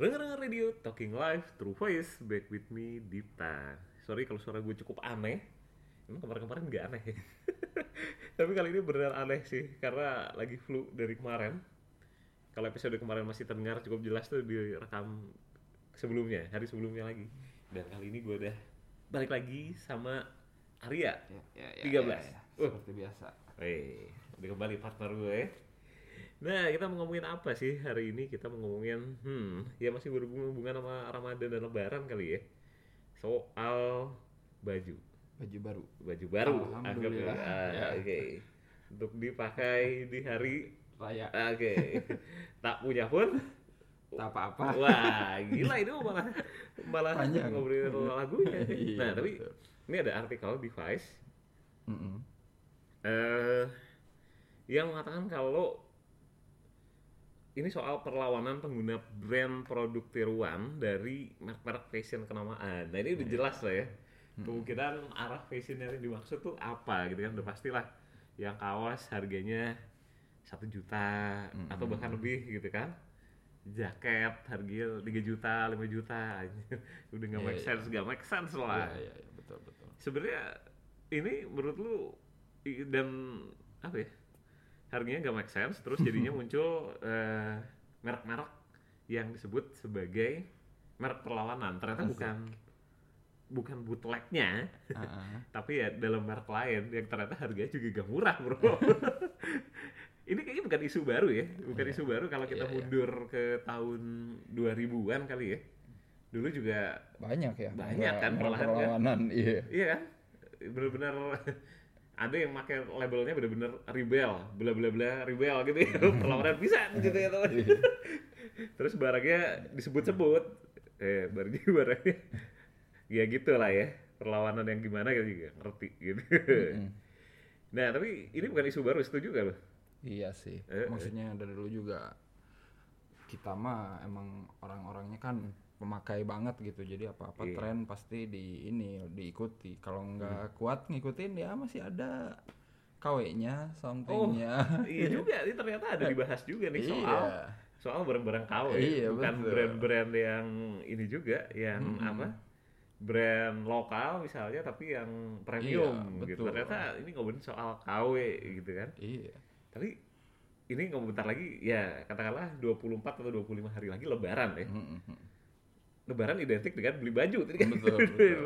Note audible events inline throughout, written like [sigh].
Dengar radio Talking Live True Voice Back with me Dita Sorry kalau suara gue cukup aneh Emang kemarin-kemarin nggak aneh ya [laughs] Tapi kali ini beneran aneh sih Karena lagi flu dari kemarin Kalau episode kemarin masih terdengar cukup jelas tuh direkam sebelumnya Hari sebelumnya lagi Dan kali ini gue udah balik lagi sama Arya Ya, ya, 13. ya, ya, ya. Uh. Seperti biasa. Weh, udah kembali partner gue. Nah, kita mau ngomongin apa sih hari ini? Kita mau ngomongin, hmm, ya masih berhubungan sama Ramadan dan Lebaran kali ya. Soal baju, Baju baru. baju baru. Alhamdulillah. anggap ya. Oke, untuk dipakai di hari, Raya. oke, tak punya pun. Tak apa-apa. Wah, gila ini malah malah Panjang. ngobrolin lagunya. Iya, nah, tapi betul. ini ada artikel di Vice Mm-mm. eh yang mengatakan kalau ini soal perlawanan pengguna brand produk tiruan dari merek-merek fashion kenamaan. Nah ini udah Iya. jelas lah ya. Kemungkinan arah fashion yang dimaksud tuh apa gitu kan udah pastilah yang kaos harganya satu juta atau bahkan lebih gitu kan jaket harganya 3 juta 5 juta [laughs] udah nggak Iya, make iya. sense nggak make sense lah Iya, iya, iya, betul, betul. sebenarnya ini menurut lu dan apa ya harganya nggak make sense terus jadinya [laughs] muncul eh, merek-merek yang disebut sebagai merek perlawanan ternyata Asik. bukan bukan bootlegnya Ah, [laughs] tapi ya dalam merek lain yang ternyata harganya juga gak murah bro [laughs] ini kayaknya bukan isu baru ya bukan Iya. isu baru kalau kita Iya, iya. mundur ke tahun 2000-an kali ya dulu juga Banyak ya. Banyak kan, perlawanan. Iya. Iya kan? Bener-bener ada yang pakai labelnya bener-bener rebel, bla bla bla rebel gitu ya. [laughs] Perlawanan bisa gitu ya teman. Iya. Terus barangnya disebut-sebut. Eh, barangnya [laughs] barangnya ya gitu lah ya. Perlawanan yang gimana gitu juga ngerti gitu. Nah, tapi ini bukan isu baru, setuju gak lo? Iya sih. Eh, eh. Maksudnya dari dulu juga kita mah emang orang-orangnya kan pemakai banget gitu. Jadi apa-apa Iya. tren pasti di ini diikuti. Kalau Hmm. nggak kuat ngikutin ya masih ada KW-nya, something-nya. [laughs] iya juga, ini ternyata ada dibahas juga nih soal Iya. soal barang-barang KW, Iya, bukan brand-brand yang ini juga, yang Mm-mm. apa? Brand lokal misalnya, tapi yang premium Iya, gitu. betul. Ternyata ini ngomongin soal KW gitu kan. Iya. Tapi ini ngomong bentar lagi, ya katakanlah 24 atau 25 hari lagi Lebaran ya. Mm-mm. Lebaran identik dengan beli baju tadi kan. Betul, [laughs] betul.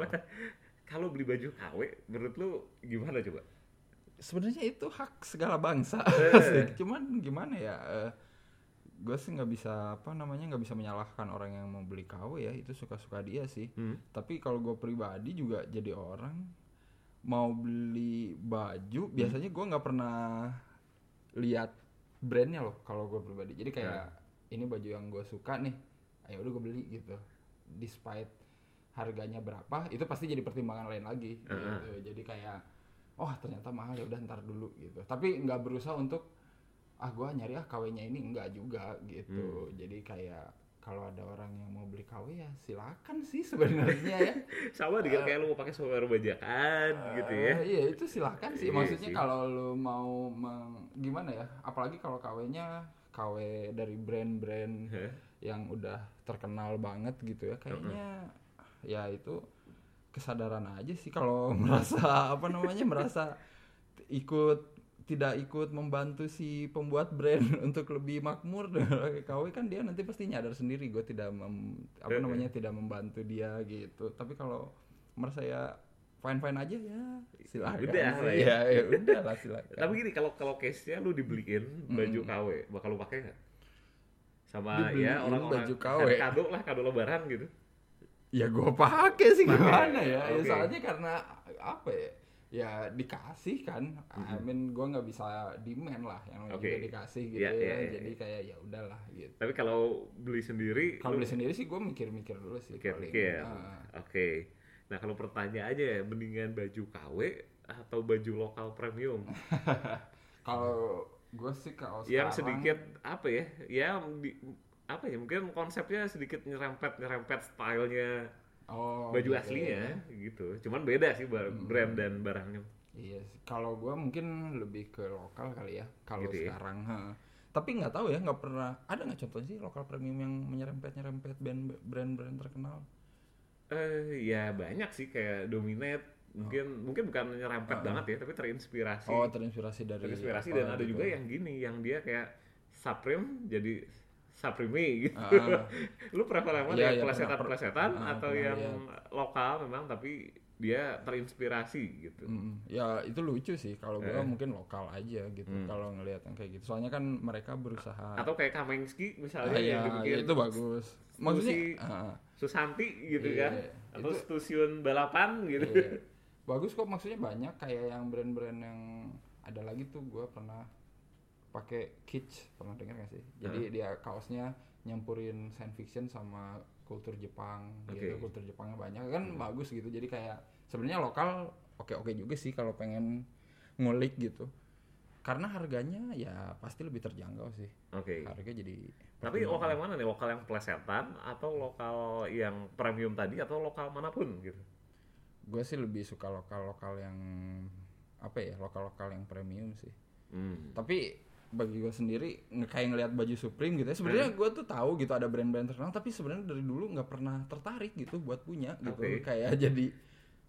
Kalau beli baju KW, menurut lu gimana coba? sebenarnya itu hak segala bangsa Eh. [laughs] cuman gimana ya gue sih nggak bisa apa namanya nggak bisa menyalahkan orang yang mau beli KW ya itu suka-suka dia sih Hmm. tapi kalau gue pribadi juga jadi orang mau beli baju biasanya gue nggak pernah lihat brandnya loh kalau gue pribadi jadi kayak ini baju yang gue suka nih ayo udah gue beli gitu despite harganya berapa itu pasti jadi pertimbangan lain lagi gitu jadi kayak oh ternyata mahal ya udah ntar dulu gitu tapi nggak berusaha untuk ah gue nyari ah KW-nya ini enggak juga gitu jadi kayak kalau ada orang yang mau beli KW ya silakan sih sebenarnya ya [laughs] Sama dengan kayak lu mau pakai software bajakan gitu ya. Iya itu silakan sih. Iya Maksudnya kalau lu mau meng- gimana ya? Apalagi kalau KW-nya KW dari brand-brand? Yang udah terkenal banget gitu ya. Kayaknya ya itu kesadaran aja sih kalau [laughs] merasa apa namanya merasa ikut tidak ikut membantu si pembuat brand [laughs] untuk lebih makmur KW kan dia nanti pasti nyadar sendiri gue tidak mem- apa Eh, eh. namanya tidak membantu dia gitu tapi kalau merasa ya fine fine aja ya silakan Udah lah ya. ya, ya udah lah silakan Tapi gini kalau kalau case-nya lu dibeliin baju Mm. KW, bakal lu pakai nggak? Sama Dibeliin ya orang-orang baju KW. kado lah kado lebaran gitu. ya gue pakai sih Pakai, gimana ya ya oke. soalnya karena apa ya ya dikasih kan I mean gue nggak bisa demand lah yang Oke. juga dikasih gitu Iya, ya iya, iya, jadi iya. kayak ya udahlah gitu Tapi kalau beli sendiri kalau lu beli sendiri sih gue mikir-mikir dulu sih paling. pikir-pikir. Ah. Oke. Nah, kalau pertanyaan aja mendingan baju KW atau baju lokal premium [laughs] kalau gue sih kalau yang sekarang sedikit apa ya? Yang di, apa ya? Mungkin konsepnya sedikit nyerempet-nyerempet stylenya oh, baju gitu aslinya ya. gitu. Cuman beda sih bar- brand dan barangnya. Iya sih. Kalau gue mungkin lebih ke lokal kali ya. Kalau Gitu ya. sekarang, ha. tapi nggak tahu ya nggak pernah ada nggak contoh sih lokal premium yang menyerempet nyerempet band brand-brand terkenal Eh ya banyak sih kayak Dominate mungkin mungkin bukan nyerempet Oh. banget ya tapi terinspirasi oh terinspirasi dari terinspirasi dan ada gitu. juga yang gini yang dia kayak Supreme jadi Supreme gitu Ah. [laughs] lu prefer yang mana Iya, yang iya, plesetan pernah- plesetan ah, atau pernah yang lihat. lokal memang tapi dia terinspirasi gitu Mm, ya itu lucu sih kalau gua Eh. mungkin lokal aja gitu Hmm. kalau ngelihat yang kayak gitu soalnya kan mereka berusaha atau kayak Kamengski Ah, misalnya iya, yang dibikin ya itu bagus maksudnya Susi- ah, Susanti gitu Iya, kan atau itu- stasiun balapan gitu iya. Bagus kok maksudnya banyak kayak yang brand-brand yang ada lagi tuh gua pernah pakai kitsch pernah dengar gak sih? Jadi dia kaosnya nyampurin science fiction sama kultur Jepang gitu. Oke. kultur Jepangnya banyak kan bagus gitu. Jadi kayak sebenarnya lokal oke-oke juga sih kalau pengen ngulik gitu. Karena harganya ya pasti lebih terjangkau sih. Oke. Harga jadi tapi lokal yang mana nih? Lokal yang plesetan atau lokal yang premium tadi atau lokal mana pun gitu gue sih lebih suka lokal lokal yang apa ya lokal lokal yang premium sih. Hmm. tapi bagi gue sendiri kayak ngelihat baju Supreme gitu ya sebenarnya Hmm. gue tuh tahu gitu ada brand-brand terkenal tapi sebenarnya dari dulu nggak pernah tertarik gitu buat punya gitu. Kayak jadi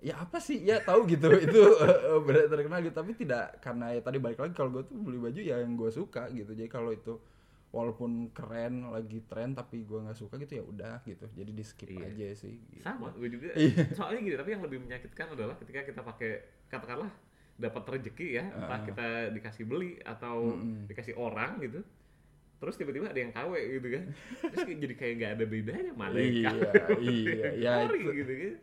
ya apa sih ya tahu gitu [laughs] itu eh, brand terkenal gitu. Tapi tidak karena ya tadi balik lagi kalau gue tuh beli baju ya yang gue suka gitu. Jadi kalau itu walaupun keren lagi tren tapi gue nggak suka gitu ya udah gitu jadi di skip Iya. aja sih gitu. sama gue juga Iya. soalnya gini tapi yang lebih menyakitkan adalah ketika kita pakai katakanlah dapat rezeki ya entah Ah. kita dikasih beli atau Mm-mm. dikasih orang gitu terus tiba-tiba ada yang KW gitu kan terus jadi kayak nggak ada bedanya yang Iya, iya, [laughs] ya ori itu. gitu kan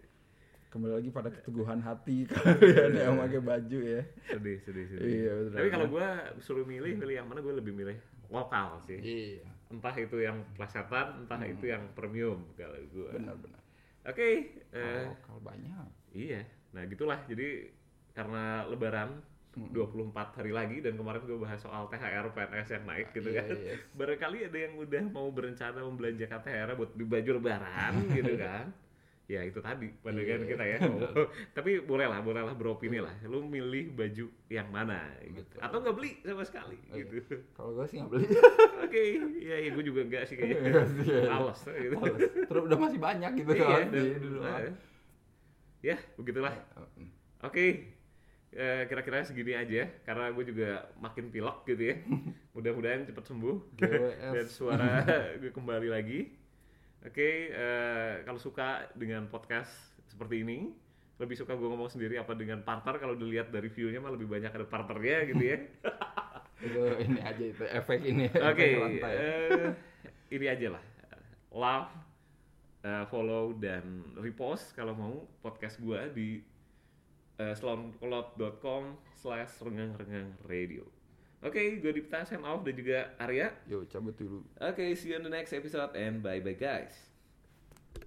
kembali lagi pada keteguhan hati [laughs] kalian yang pakai baju ya sedih sedih sedih Iya, betul. tapi kalau gue suruh milih milih yang mana gue lebih milih lokal sih. Iya. Entah itu yang plesetan entah itu yang premium kalau gue benar-benar oke eh, Kalau lokal banyak. Iya, nah gitulah. Jadi karena Lebaran 24 hari lagi dan kemarin gue bahas soal THR PNS yang naik gitu Iya, kan. iya. Barangkali ada yang udah mau berencana membelanjakan THR buat beli baju Lebaran [laughs] gitu kan. Ya itu tadi pandangan Iya, kita ya. [laughs] Oh, tapi boleh lah, boleh lah beropini lah. Lu milih baju yang mana gitu. Atau nggak beli sama sekali Oh, iya. gitu. kalau gue sih nggak beli Oke, iya iya gue juga enggak sih kayaknya. Iya, iya. Males gitu. Terus udah masih banyak gitu Iya, kan dan- di rumah. eh, ya begitulah. Mm. Oke, eh, kira-kira segini aja karena gue juga makin pilek gitu ya. [laughs] Mudah-mudahan cepat sembuh [laughs] dan suara gue kembali lagi. Oke, eh, kalau suka dengan podcast seperti ini, lebih suka gue ngomong sendiri apa dengan partner kalau dilihat dari view-nya mah lebih banyak ada partnernya gitu ya. [laughs] itu ini aja itu efek ini Oke, efek lantai. eh, ini aja lah. Love, eh, follow dan repost kalau mau podcast gua di uh, soundcloud.com slash renggang-renggang radio. Oke, gue Dipta, sign off dan juga Arya. Yo cabut dulu Oke, see you on the next episode and bye-bye guys.